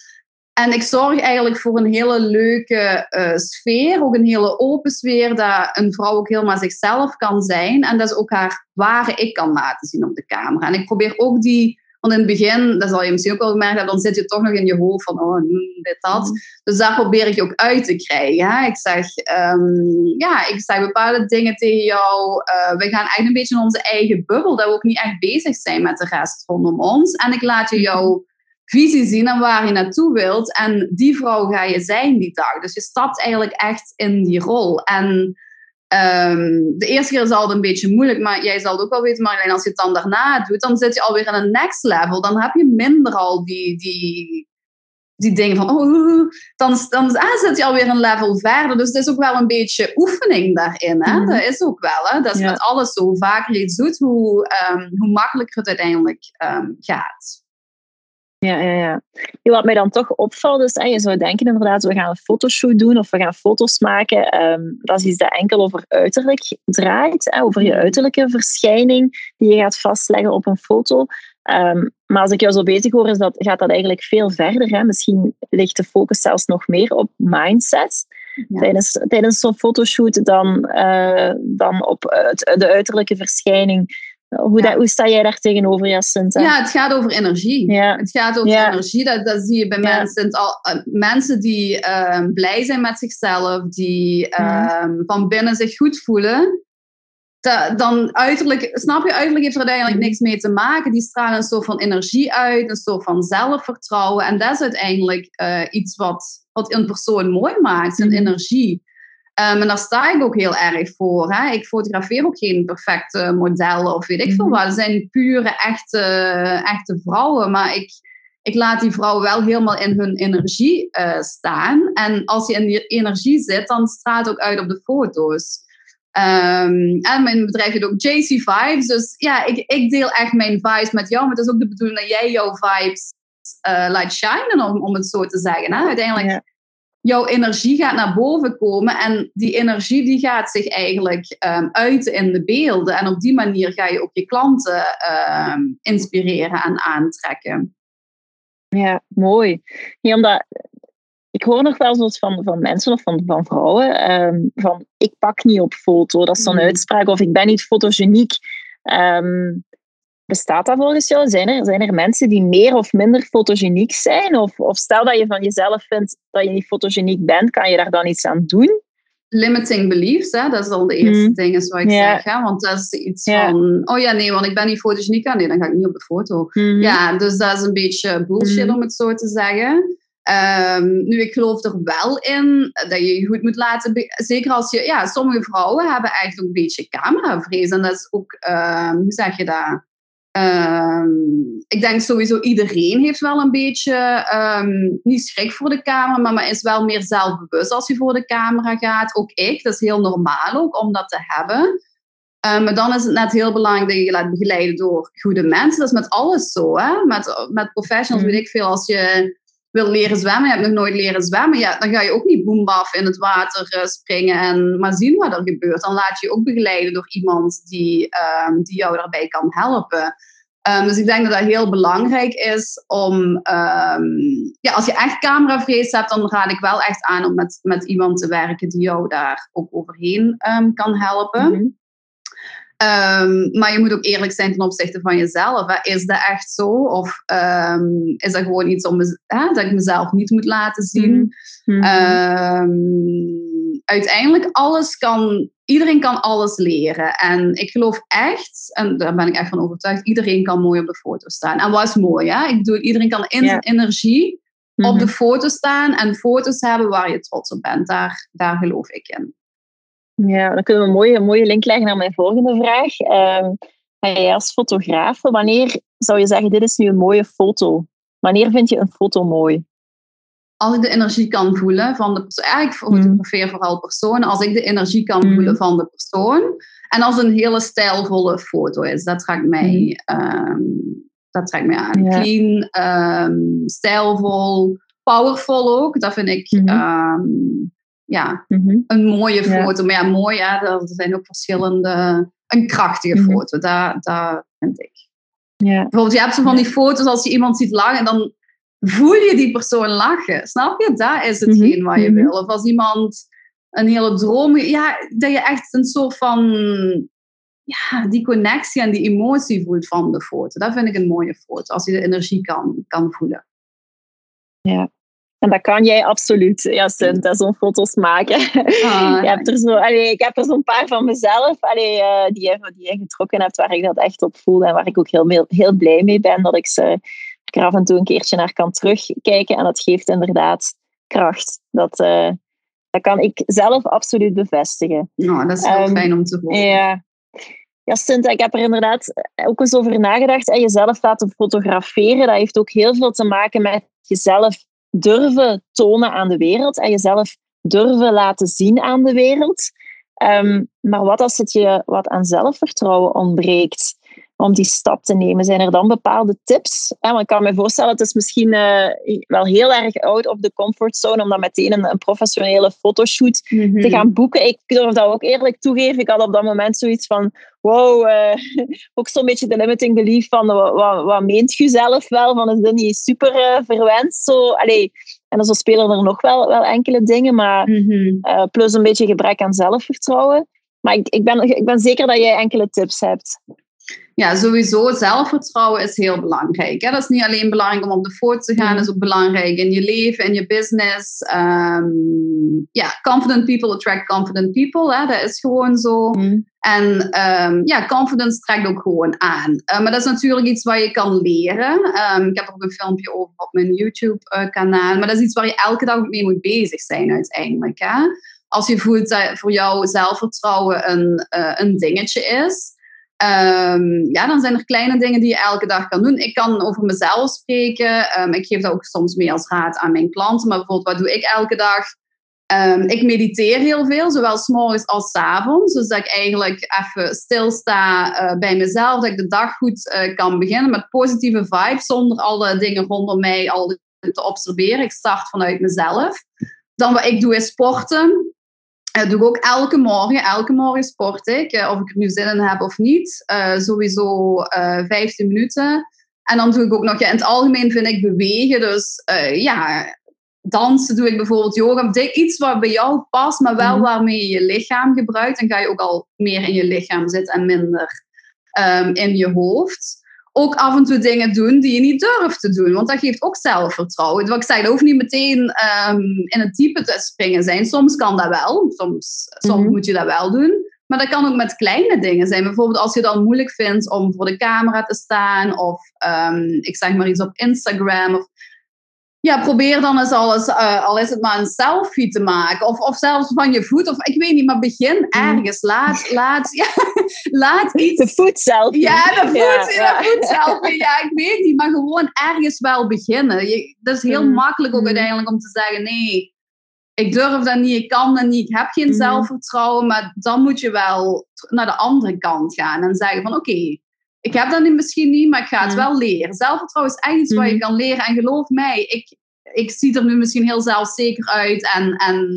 En ik zorg eigenlijk voor een hele leuke uh, sfeer, ook een hele open sfeer, dat een vrouw ook helemaal zichzelf kan zijn. En dat is ook haar ware ik kan laten zien op de camera. En ik probeer ook die want in het begin, dat zal je misschien ook wel gemerkt hebben, dan zit je toch nog in je hoofd van, oh, mm, dit, dat. Mm. Dus daar probeer ik je ook uit te krijgen. Hè? Ik zeg, um, ja, ik zeg bepaalde dingen tegen jou. Uh, we gaan echt een beetje in onze eigen bubbel, dat we ook niet echt bezig zijn met de rest rondom ons. En ik laat je jouw visie zien en waar je naartoe wilt. En die vrouw ga je zijn die dag. Dus je stapt eigenlijk echt in die rol. En Um, de eerste keer is altijd een beetje moeilijk, maar jij zal het ook wel weten, Marjolein, als je het dan daarna doet, dan zit je alweer in een next level. Dan heb je minder al die, die, die dingen van, oh, dan, dan ah, zit je alweer een level verder. Dus het is ook wel een beetje oefening daarin. Hè? Mm Dat is ook wel. Hè? Dat is met alles zo. Hoe vaker je iets doet, hoe, um, hoe makkelijker het uiteindelijk um, gaat. Ja, ja, ja. Wat mij dan toch opvalt is, je zou denken inderdaad, we gaan een fotoshoot doen of we gaan foto's maken. Um, dat is iets dat enkel over uiterlijk draait, hè, over je uiterlijke verschijning die je gaat vastleggen op een foto. Um, maar als ik jou zo bezig hoor, is dat, gaat dat eigenlijk veel verder. Hè? Misschien ligt de focus zelfs nog meer op mindset. Tijdens, tijdens zo'n fotoshoot dan, uh, dan op het, de uiterlijke verschijning hoe, dat, hoe sta jij daar tegenover, Jacinta? Ja, het gaat over energie. Ja. Het gaat over energie. Dat, dat zie je bij mensen. Al, uh, mensen die uh, blij zijn met zichzelf, die uh, van binnen zich goed voelen. dan uiterlijk, snap je, uiterlijk heeft er uiteindelijk niks mee te maken. Die stralen een soort van energie uit, een soort van zelfvertrouwen. En dat is uiteindelijk uh, iets wat, wat een persoon mooi maakt, zijn energie. Um, en daar sta ik ook heel erg voor. Hè. Ik fotografeer ook geen perfecte modellen of weet ik veel mhm. wat. Het zijn pure, echte, echte vrouwen. Maar ik, ik laat die vrouwen wel helemaal in hun energie uh, staan. En als je in die energie zit, dan straalt het ook uit op de foto's. Um, en mijn bedrijf heet ook JC Vibes. Dus ja, ik, ik deel echt mijn vibes met jou. Maar het is ook de bedoeling dat jij jouw vibes uh, laat shinen, om, om het zo te zeggen. Hè? Uiteindelijk jouw energie gaat naar boven komen en die energie die gaat zich eigenlijk um, uiten in de beelden. En op die manier ga je ook je klanten um, inspireren en aantrekken. Ja, mooi. Ja, omdat ik hoor nog wel eens van, van mensen of van, van vrouwen um, van ik pak niet op foto. Dat is zo'n mm. uitspraak of ik ben niet fotogeniek. Um, Bestaat dat volgens jou? Zijn er, zijn er mensen die meer of minder fotogeniek zijn? Of, of stel dat je van jezelf vindt dat je niet fotogeniek bent, kan je daar dan iets aan doen? Limiting beliefs, hè? dat is al de eerste mm. ding wat ik zeg. Hè? Want dat is iets van, oh ja, nee, want ik ben niet fotogeniek. Ah, nee, dan ga ik niet op de foto. Mm-hmm. Ja, dus dat is een beetje bullshit mm. om het zo te zeggen. Um, nu, ik geloof er wel in dat je je goed moet laten. Zeker als je, ja, sommige vrouwen hebben eigenlijk ook een beetje cameravrees. En dat is ook, um, hoe zeg je dat? Um, ik denk sowieso iedereen heeft wel een beetje, um, niet schrik voor de camera, maar, maar is wel meer zelfbewust als je voor de camera gaat. Ook ik, dat is heel normaal ook om dat te hebben. Um, maar dan is het net heel belangrijk dat je je laat begeleiden door goede mensen. Dat is met alles zo, hè? Met, met professionals, mm. weet ik veel. Als je wil leren zwemmen, je hebt nog nooit leren zwemmen, ja, dan ga je ook niet boembaf in het water uh, springen en maar zien wat er gebeurt. Dan laat je je ook begeleiden door iemand die, um, die jou daarbij kan helpen. Um, dus ik denk dat dat heel belangrijk is om, um, ja, als je echt cameravrees hebt, dan raad ik wel echt aan om met, met iemand te werken die jou daar ook overheen kan helpen. Mm Um, maar je moet ook eerlijk zijn ten opzichte van jezelf. Hè. Is dat echt zo? Of um, is dat gewoon iets om hè, dat ik mezelf niet moet laten zien? Mm um, uiteindelijk, alles kan, iedereen kan alles leren. En ik geloof echt, en daar ben ik echt van overtuigd, iedereen kan mooi op de foto staan. En wat is mooi, hè? Ik bedoel, iedereen kan in zijn energie op de mhm. foto staan en foto's hebben waar je trots op bent. Daar, daar geloof ik in. Ja, dan kunnen we een mooie, mooie link leggen naar mijn volgende vraag. Jij als fotograaf, wanneer zou je zeggen, dit is nu een mooie foto? Wanneer vind je een foto mooi? Als ik de energie kan voelen van de persoon. Eigenlijk fotografeer vooral personen. Als ik de energie kan mm. voelen van de persoon. En als een hele stijlvolle foto is. Dat trekt mij, um, dat trekt mij aan. Clean, um, stijlvol, powerful ook. Dat vind ik mm ja, mhm. een mooie foto. Maar ja, mooi, ja, er zijn ook verschillende. Een krachtige mhm. foto, daar, daar vind ik. Ja. Bijvoorbeeld, je hebt zo van die foto's als je iemand ziet lachen, dan voel je die persoon lachen. Snap je? Dat is hetgeen mm wat je wil. Of als iemand een hele droom, ja, dat je echt een soort van, ja, die connectie en die emotie voelt van de foto. Dat vind ik een mooie foto, als je de energie kan, kan voelen. Ja, en dat kan jij absoluut, Jacinta, zo'n foto's maken. Ah, je hebt er zo, allee, ik heb er zo'n paar van mezelf allee, uh, die, je, die je getrokken hebt, waar ik dat echt op voel en waar ik ook heel, heel blij mee ben dat ik ze er af en toe een keertje naar kan terugkijken. En dat geeft inderdaad kracht. Dat, uh, dat kan ik zelf absoluut bevestigen. Nou, dat is heel um, fijn om te horen. Ja. Ja, Sinta, ik heb er inderdaad ook eens over nagedacht. En jezelf laten fotograferen, dat heeft ook heel veel te maken met jezelf durven tonen aan de wereld en jezelf durven laten zien aan de wereld. Um, maar wat als het je wat aan zelfvertrouwen ontbreekt? Om die stap te nemen? Zijn er dan bepaalde tips? want ik kan me voorstellen, het is misschien uh, wel heel erg out of de comfortzone om dan meteen een, een professionele fotoshoot te mhm. gaan boeken. Ik durf dat ook eerlijk toegeven. Ik had op dat moment zoiets van, wow, uh, ook zo'n beetje de limiting belief van, wat, wat, meent je zelf wel? Van, is dit niet super uh, verwenst? Zo, allee, en dan zo spelen er nog wel, wel enkele dingen, maar mm plus een beetje gebrek aan zelfvertrouwen. Maar ik, ik, ben, ik ben zeker dat jij enkele tips hebt ja, sowieso zelfvertrouwen is heel belangrijk. Hè? Dat is niet alleen belangrijk om op de foto te gaan, dat is ook belangrijk in je leven, in je business. Ehm, ja, confident people attract confident people. Hè? Dat is gewoon zo. Mm. En um, ja, confidence trekt ook gewoon aan. Uh, maar dat is natuurlijk iets waar je kan leren. Um, ik heb er ook een filmpje over op mijn YouTube-kanaal. maar dat is iets waar je elke dag mee moet bezig zijn uiteindelijk. Hè? Als je voelt dat voor jou zelfvertrouwen een, uh, een dingetje is Um, ja, dan zijn er kleine dingen die je elke dag kan doen. Ik kan over mezelf spreken. Um, ik geef dat ook soms mee als raad aan mijn klanten. Maar bijvoorbeeld, wat doe ik elke dag? Um, ik mediteer heel veel, zowel s morgens als s avonds. Dus dat ik eigenlijk even stilsta uh, bij mezelf. Dat ik de dag goed uh, kan beginnen met positieve vibes. Zonder alle dingen rondom mij al te observeren. Ik start vanuit mezelf. Dan wat ik doe is sporten. Dat doe ik ook elke morgen. Elke morgen sport ik. Eh, of ik er nu zin in heb of niet. Uh, sowieso uh, eh, 15 minuten. En dan doe ik ook nog, ja, in het algemeen vind ik bewegen. Dus ja, dansen doe ik bijvoorbeeld yoga. Iets wat bij jou past, maar wel mhm. waarmee je je lichaam gebruikt. Dan ga je ook al meer in je lichaam zitten en minder um, in je hoofd ook af en toe dingen doen die je niet durft te doen. Want dat geeft ook zelfvertrouwen. Wat ik zei, dat hoeft niet meteen um, in het diepe te springen zijn. Soms kan dat wel. Soms, soms mhm. moet je dat wel doen. Maar dat kan ook met kleine dingen zijn. Bijvoorbeeld als je dan moeilijk vindt om voor de camera te staan. Of um, ik zeg maar iets op Instagram. Of ja, probeer dan eens alles, uh, al is het maar een selfie te maken. Of, of zelfs van je voet. Of ik weet niet, maar begin mm. ergens. Laat, laat, ja, laat iets. De voet selfie. Ja, de voet, ja, de voet selfie. Ja, ik weet niet, maar gewoon ergens wel beginnen. Je, dat is heel mm. makkelijk ook mm. uiteindelijk om te zeggen: nee, ik durf dat niet, ik kan dat niet, ik heb geen zelfvertrouwen. Maar dan moet je wel naar de andere kant gaan en zeggen: van oké. Ik heb dat misschien niet, maar ik ga het wel leren. Zelfvertrouwen is echt iets wat je kan leren. En geloof mij, ik, ik zie er nu misschien heel zelfzeker uit. En, en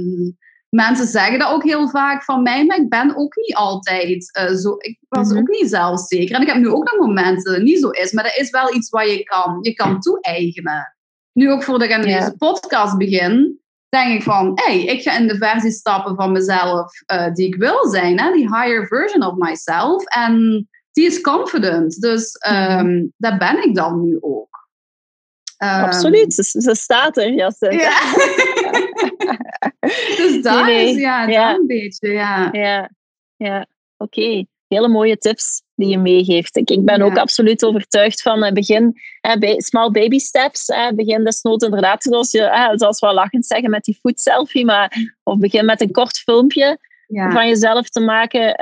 mensen zeggen dat ook heel vaak van mij, maar ik ben ook niet altijd uh, zo. Ik was mhm. ook niet zelfzeker. En ik heb nu ook nog momenten dat het niet zo is, maar dat is wel iets wat je kan, je kan toe-eigenen. Nu ook voordat ik aan deze podcast begin, denk ik van, hé, hey, ik ga in de versie stappen van mezelf uh, die ik wil zijn, hè? die higher version of myself. En die is confident. Dus um, daar ben ik dan nu ook. Um, Absoluut, ze, ze, staat er, Jassen. Ja. dus dat is ja, ja. een beetje, ja. Ja, ja. oké. Hele mooie tips die je meegeeft. Ik, ik ben ook absoluut overtuigd van uh, begin, uh, small baby steps. Uh, begin desnoods inderdaad, zoals, je, zoals we al lachend zeggen, met die food selfie. Maar, of begin met een kort filmpje van jezelf te maken.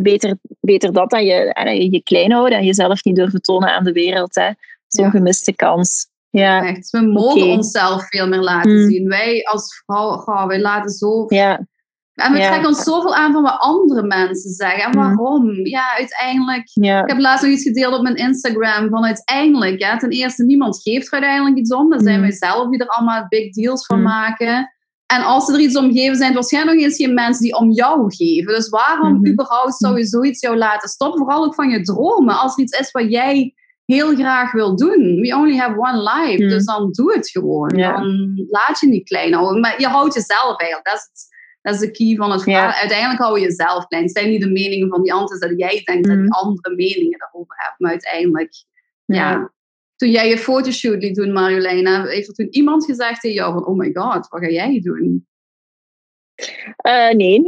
Beter, beter dat dan je, je je klein houden en jezelf niet durven tonen aan de wereld. Zo'n gemiste kans. Ja. Echt, we mogen onszelf veel meer laten mm. zien. Wij als vrouw, oh, wij laten zo... Ja. En we trekken ons zoveel aan van wat andere mensen zeggen. En mm. waarom? Ja, uiteindelijk... Ja. Ik heb laatst nog iets gedeeld op mijn Instagram. Van uiteindelijk, ja, ten eerste, niemand geeft er uiteindelijk iets om. Dan zijn mm. wij zelf die er allemaal big deals van maken. En als ze er iets om geven, zijn het waarschijnlijk nog eens geen mensen die om jou geven. Dus waarom mm -hmm. überhaupt zou je zoiets jou laten stoppen? Vooral ook van je dromen. Als er iets is wat jij heel graag wil doen. We only have one life. Dus dan doe het gewoon. Dan laat je niet klein houden. Maar je houdt jezelf eigenlijk. Dat is, dat is de key van het verhaal. Uiteindelijk hou je jezelf klein. Het zijn niet de meningen van die anderen dat jij denkt dat die mhm. andere meningen daarover hebben. Maar uiteindelijk, ja. Toen jij je fotoshoot liet doen, Marjoleina, heeft er toen iemand gezegd tegen jou van, oh my god, wat ga jij doen? Uh, nee.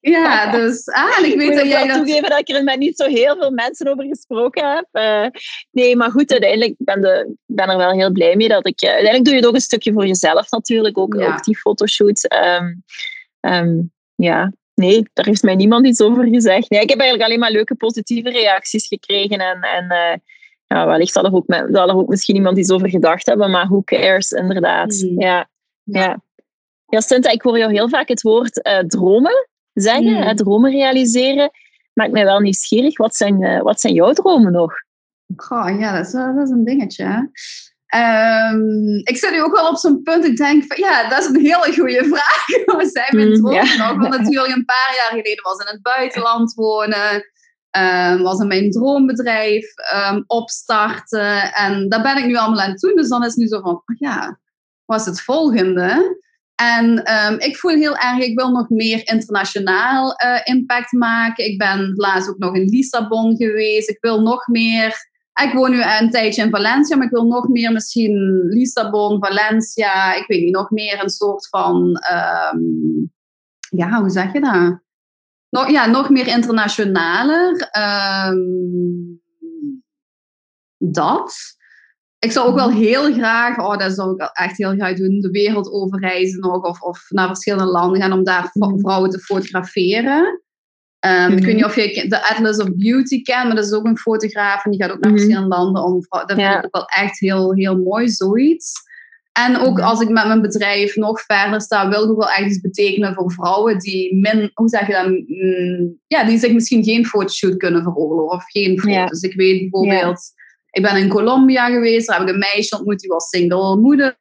Ja, dus ah, ik weet ik dat jij dat... toegeven dat ik er met niet zo heel veel mensen over gesproken heb. Uh, nee, maar goed, uiteindelijk ben de, ben er wel heel blij mee dat ik... Uh, uiteindelijk doe je het ook een stukje voor jezelf natuurlijk, ook, ja. ook die fotoshoot. Um, um, ja, nee, daar heeft mij niemand iets over gezegd. Nee, ik heb eigenlijk alleen maar leuke positieve reacties gekregen en... en ja, wellicht zal er, ook, zal er ook misschien iemand iets over gedacht hebben, maar who cares, inderdaad. Mm. Ja, ja. ja. Sinta, ik hoor jou heel vaak het woord uh, dromen zeggen, mm. dromen realiseren. Maakt mij wel nieuwsgierig. Wat zijn, uh, wat zijn jouw dromen nog? Goh, ja, dat is, dat is een dingetje. Um, ik zit nu ook wel op zo'n punt. Ik denk van ja, dat is een hele goede vraag. Wat zijn mijn mm, dromen nog? Want natuurlijk een paar jaar geleden was in het buitenland wonen. Um, was in mijn droombedrijf um, opstarten. En daar ben ik nu allemaal aan doen. Dus dan is het nu zo van, oh ja, wat is het volgende? En um, ik voel heel erg, ik wil nog meer internationaal uh, impact maken. Ik ben laatst ook nog in Lissabon geweest. Ik wil nog meer. Ik woon nu een tijdje in Valencia, maar ik wil nog meer misschien Lissabon, Valencia. Ik weet niet, nog meer een soort van. Ja, hoe zeg je dat? Nog, ja, nog meer internationaler. Um, dat ik zou ook wel mhm. heel graag, oh, dat zou ik echt heel graag doen, de wereld overreizen nog of, of naar verschillende landen gaan om daar mhm. vrouwen te fotograferen. Um, Ik weet niet mhm. of je de Atlas of Beauty kent, maar dat is ook een fotograaf en die gaat ook naar verschillende landen om Dat vind ik ook wel echt heel, heel mooi, zoiets. En ook als ik met mijn bedrijf nog verder sta, wil ik ook wel echt iets betekenen voor vrouwen die min, hoe zeg je dat, mm, ja, die zich misschien geen fotoshoot kunnen veroorloven of geen foto's. Dus ik weet bijvoorbeeld ik ben in Colombia geweest, daar heb ik een meisje ontmoet, die was single moeder.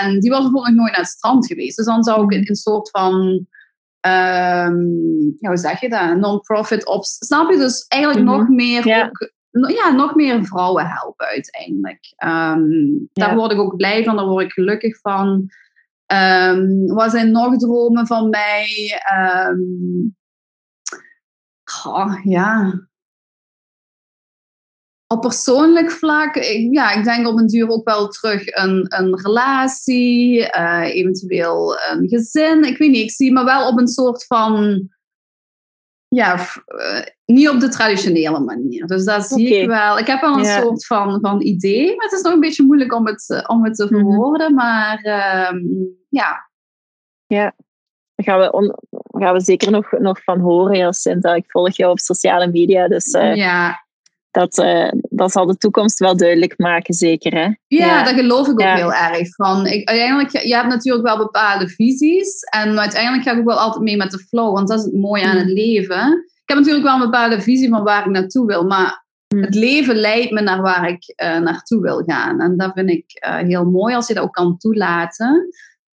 En die was bijvoorbeeld nog nooit naar het strand geweest. Dus dan zou ik in een soort van, um, ja, hoe zeg je dat, non-profit op. Snap je? Dus eigenlijk mhm. nog meer ja. Ook, ja, nog meer vrouwen helpen uiteindelijk. Um, daar word ik ook blij van, daar word ik gelukkig van. Um, wat zijn nog dromen van mij? Um, oh, ja, op persoonlijk vlak, ik, ja, ik denk op een duur ook wel terug een, een relatie, uh, eventueel een gezin. Ik weet niet, ik zie me wel op een soort van, ja, uh, niet op de traditionele manier. Dus dat zie ik wel. Ik heb wel een soort van, van idee, maar het is nog een beetje moeilijk om het, eh, om het te mhm. verwoorden. Maar uh, ja. Ja, daar gaan we, on, gaan we zeker nog, nog van horen, Jacinta. Ik volg jou op sociale media, dus... ja dat, uh, dat zal de toekomst wel duidelijk maken, zeker. Hè? Ja, dat geloof ik ook heel erg. Van, ik, uiteindelijk, je hebt natuurlijk wel bepaalde visies. En uiteindelijk ga ik ook wel altijd mee met de flow. Want dat is het mooie aan het mm. leven. Ik heb natuurlijk wel een bepaalde visie van waar ik naartoe wil. Maar mm. het leven leidt me naar waar ik uh, naartoe wil gaan. En dat vind ik uh, heel mooi als je dat ook kan toelaten.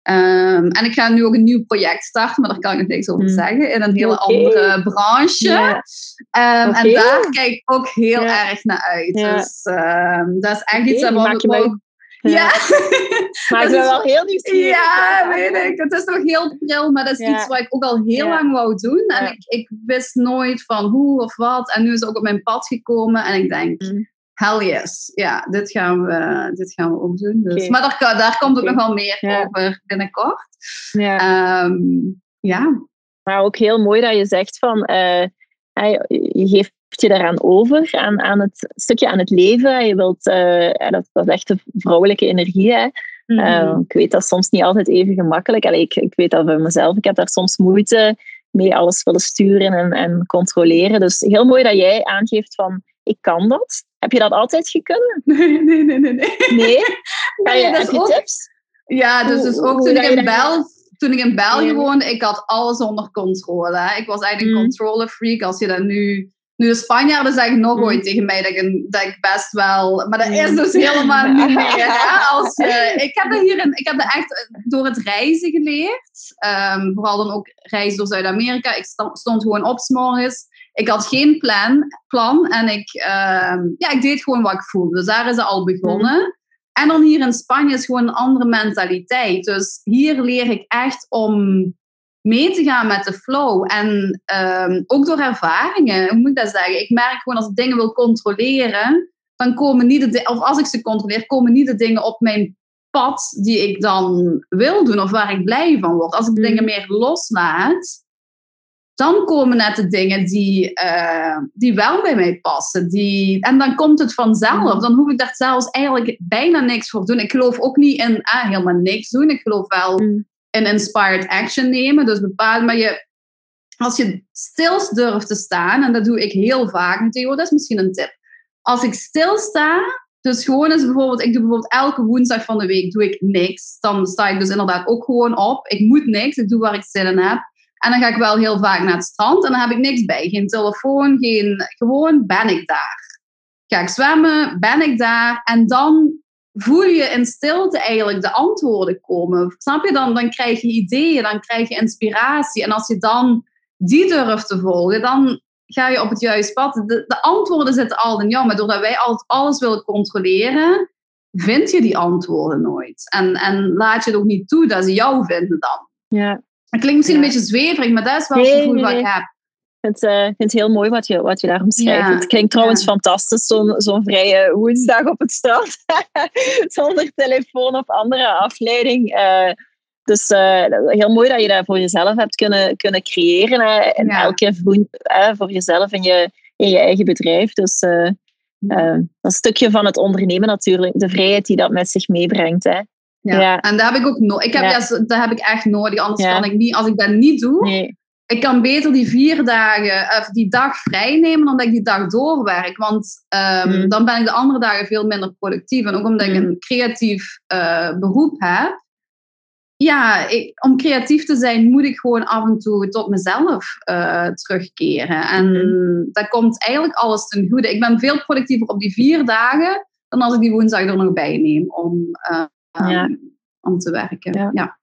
Um, en ik ga nu ook een nieuw project starten, maar daar kan ik nog niks over hmm. zeggen. In een hele andere branche. Yeah. Um, En daar kijk ik ook heel yeah. erg naar uit. Yeah. Dus um, dat is echt okay, iets wat ik ook... Ja. ja. maar ik ben wel heel nieuwsgierig. Ja, weet ik. Het is nog heel pril, maar dat is iets wat ik ook al heel lang wou doen. En ik, ik wist nooit van hoe of wat. En nu is het ook op mijn pad gekomen. En ik denk, mm. Hell yes. Ja, dit gaan we, dit gaan we ook doen. Dus. Maar daar, daar komt ook nog wel meer over binnenkort. Ja. Um, ja. Maar ook heel mooi dat je zegt van... Uh, je geeft je daaraan over, aan, aan het stukje aan het leven. Je wilt, uh, dat, dat is echt de vrouwelijke energie. Hè? Mm ik weet dat soms niet altijd even gemakkelijk. Allee, ik, ik weet dat voor mezelf. Ik heb daar soms moeite mee alles willen sturen en, en controleren. Dus heel mooi dat jij aangeeft van, ik kan dat. Heb je dat altijd gekund? Nee, nee, nee, nee. Nee? je, heb je ook, tips? Ja, dus, dus ook toen ik in Bel toen ik in België woonde, ik had alles onder controle. Ik was eigenlijk een mm. controle freak. Als je dat nu nu, de Spanjaarden zeggen nog mm. ooit tegen mij dat ik, dat ik best wel... Maar dat is dus helemaal niet meer. Hè? Als je, ik, heb dat hier in, ik heb dat echt door het reizen geleerd. Um, vooral dan ook reizen door Zuid-Amerika. Ik stond gewoon op s'morgens. Ik had geen plan, plan en ik, um, ja, ik deed gewoon wat ik voelde. Dus daar is het al begonnen. Mm. En dan hier in Spanje is gewoon een andere mentaliteit. Dus hier leer ik echt om mee te gaan met de flow. En um, ook door ervaringen, hoe moet ik dat zeggen? Ik merk gewoon als ik dingen wil controleren, dan komen niet de of als ik ze controleer, komen niet de dingen op mijn pad die ik dan wil doen of waar ik blij van word. Als ik mm. dingen meer loslaat, dan komen net de dingen die, uh, die wel bij mij passen. Die, en dan komt het vanzelf. Mm. Dan hoef ik daar zelfs eigenlijk bijna niks voor doen. Ik geloof ook niet in ah, helemaal niks doen. Ik geloof wel mm een inspired action nemen. Dus bepaal, maar je, als je stil durft te staan, en dat doe ik heel vaak natuurlijk, dat is misschien een tip. Als ik stilsta, dus gewoon eens bijvoorbeeld, ik doe bijvoorbeeld elke woensdag van de week doe ik niks. Dan sta ik dus inderdaad ook gewoon op. Ik moet niks, ik doe waar ik zin in heb. En dan ga ik wel heel vaak naar het strand en dan heb ik niks bij. Geen telefoon, geen, gewoon ben ik daar. Ga ik zwemmen, ben ik daar. En dan voel je in stilte eigenlijk de antwoorden komen. Snap je? Dan, dan krijg je ideeën, dan krijg je inspiratie. En als je dan die durft te volgen, dan ga je op het juiste pad. De, de antwoorden zitten al in jou, maar doordat wij altijd alles willen controleren, vind je die antwoorden nooit. En, en laat je het ook niet toe dat ze jou vinden dan. Ja. Het klinkt misschien een beetje zweverig, maar dat is wel het gevoel wat ik heb. Ik vind, uh, vind het heel mooi wat je, wat je daarom schrijft. het klinkt trouwens fantastisch, zo'n zo'n vrije woensdag op het strand. Zonder telefoon of andere afleiding. Uh, dus uh, heel mooi dat je dat voor jezelf hebt kunnen, kunnen creëren. en elke voor jezelf en je, in je eigen bedrijf. Dus een stukje van het ondernemen natuurlijk. De vrijheid die dat met zich meebrengt. Hè. Ja. ja. en daar heb ik ook nodig. Ik heb, ja. dat heb ik echt nodig, anders kan ik niet. Als ik dat niet doe, nee ik kan beter die vier dagen, of die dag vrij nemen dan dat ik die dag doorwerk. Want ehm, hmm. dan ben ik de andere dagen veel minder productief. En ook omdat ik hmm. een creatief uh, beroep heb. Ja, ik, om creatief te zijn moet ik gewoon af en toe tot mezelf uh, terugkeren. En hmm. dat komt eigenlijk alles ten goede. Ik ben veel productiever op die vier dagen dan als ik die woensdag er nog bij neem om, ja. om te werken. Ja,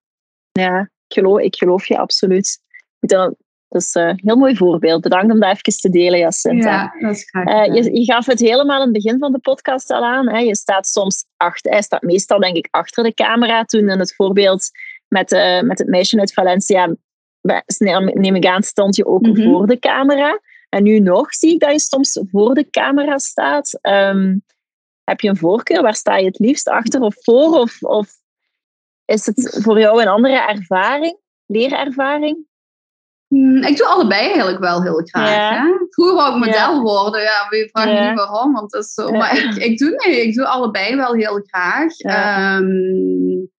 ja. ik, geloof, ik geloof je absoluut. Dat is een heel mooi voorbeeld. Bedankt om dat even te delen, Jacinta. Ja, dat is graag. Uh, je, je, gaf het helemaal in het begin van de podcast al aan. Hè. Je staat soms achter, hij staat meestal denk ik achter de camera. Toen in het voorbeeld met, uh, met het meisje uit Valencia, neem ik aan, stond je ook mhm. voor de camera. En nu nog zie ik dat je soms voor de camera staat. Um, heb je een voorkeur? Waar sta je het liefst achter of voor? Of, of is het voor jou een andere ervaring, leerervaring? Hmm, ik doe allebei eigenlijk wel heel graag. Hè? Vroeger wou ik model worden. Ja, je vraagt niet waarom. Want dat is zo. Maar ik, ik, doe, nee, ik doe allebei wel heel graag. Um,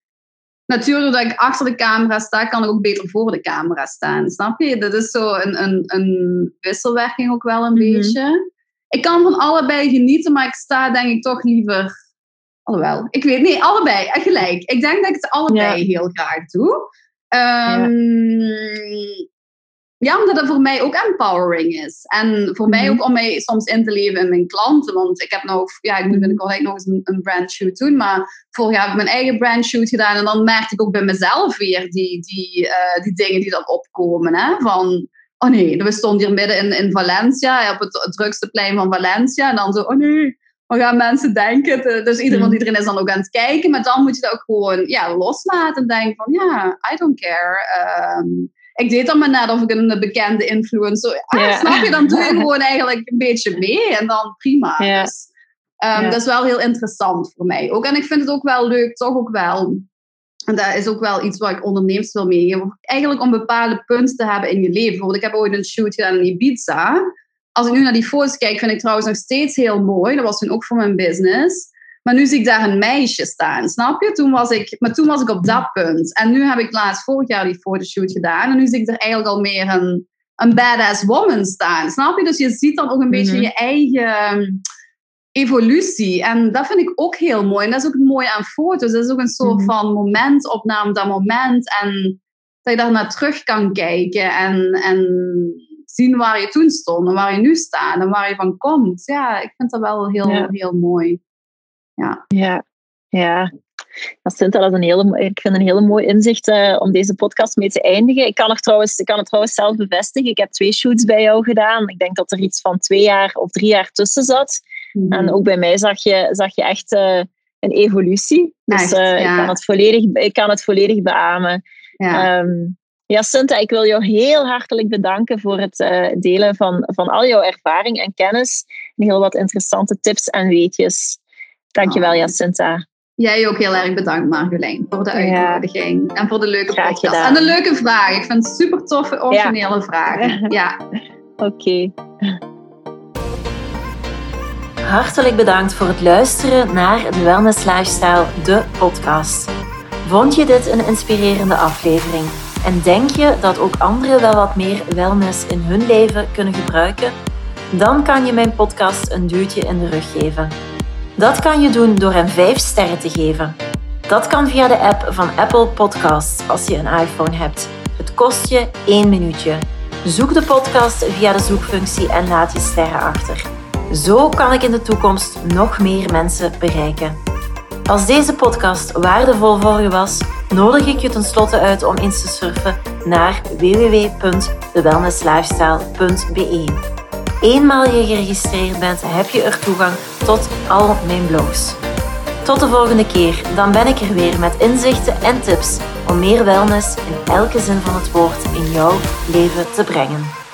natuurlijk, dat ik achter de camera sta, kan ik ook beter voor de camera staan. Snap je? Dat is zo een, een, een wisselwerking ook wel een mhm. beetje. Ik kan van allebei genieten, maar ik sta denk ik toch liever... Alhoewel, ik weet Nee, allebei. Gelijk. Ik denk dat ik het allebei heel graag doe. Um, ja, omdat dat voor mij ook empowering is. En voor mij mhm. ook om mij soms in te leven in mijn klanten. Want ik heb nog, ja, ik moet binnenkort nog eens een, een brand shoot doen. Maar vorig jaar heb ik mijn eigen brand shoot gedaan. En dan merkte ik ook bij mezelf weer die, die, uh, die dingen die dan opkomen. Hè? Van, oh nee, we stonden hier midden in, in Valencia, op het, drukste plein van Valencia. En dan zo, oh nee, wat gaan mensen denken? Dus iedereen, mhm. iedereen is dan ook aan het kijken. Maar dan moet je dat ook gewoon ja, loslaten. En denken van, ja, I don't care. Um, ik deed dan maar net of ik een bekende influencer. Ah, Snap je? Dan doe je gewoon eigenlijk een beetje mee en dan prima. Dus, um, Dat is wel heel interessant voor mij ook. En ik vind het ook wel leuk, toch ook wel. En dat is ook wel iets wat ik ondernemers wil meegeven. Eigenlijk om bepaalde punten te hebben in je leven. Bijvoorbeeld, ik heb ooit een shoot gedaan in Ibiza. Als ik nu naar die foto's kijk, vind ik trouwens nog steeds heel mooi. Dat was toen ook voor mijn business. Maar nu zie ik daar een meisje staan, snap je? Toen was ik, maar toen was ik op dat punt. En nu heb ik laatst vorig jaar die fotoshoot gedaan. En nu zie ik er eigenlijk al meer een, een badass woman staan, snap je? Dus je ziet dan ook een beetje Mhm. je eigen evolutie. En dat vind ik ook heel mooi. En dat is ook het mooie aan foto's. Dat is ook een soort Mhm. van momentopname, dat moment. En dat je daar naar terug kan kijken en, en zien waar je toen stond en waar je nu staat en waar je van komt. Ja, ik vind dat wel heel, Ja. heel mooi. Ja, ja. Jacinta, dat is een hele, ik vind een hele mooi inzicht eh, om deze podcast mee te eindigen. Ik kan, er trouwens, ik kan het trouwens zelf bevestigen. Ik heb twee shoots bij jou gedaan. Ik denk dat er iets van twee jaar of drie jaar tussen zat. Mhm. En ook bij mij zag je, zag je echt eh, een evolutie. Dus Echt, eh, ja. ik, kan het volledig, ik kan het volledig beamen. ja. Ehm Jacinta, ik wil jou heel hartelijk bedanken voor het eh, delen van, van al jouw ervaring en kennis. En heel wat interessante tips en weetjes. Dankjewel, Oh. Jacinta. Jij ook heel erg bedankt, Marjolein, voor de Ja. uitnodiging en voor de leuke Graag podcast. gedaan. En de leuke vragen. Ik vind het super toffe, originele vragen. Ja. Oké. Hartelijk bedankt voor het luisteren naar de Wellness Lifestyle, de podcast. Vond je dit een inspirerende aflevering? En denk je dat ook anderen wel wat meer wellness in hun leven kunnen gebruiken? Dan kan je mijn podcast een duwtje in de rug geven. Dat kan je doen door hem 5 sterren te geven. Dat kan via de app van Apple Podcasts als je een iPhone hebt. Het kost je 1 minuutje. Zoek de podcast via de zoekfunctie en laat je sterren achter. Zo kan ik in de toekomst nog meer mensen bereiken. Als deze podcast waardevol voor je was, nodig ik je tenslotte uit om eens te surfen naar www.thewellnesslifestyle.be. Eenmaal je geregistreerd bent, heb je er toegang tot al mijn blogs. Tot de volgende keer, dan ben ik er weer met inzichten en tips om meer wellness in elke zin van het woord in jouw leven te brengen.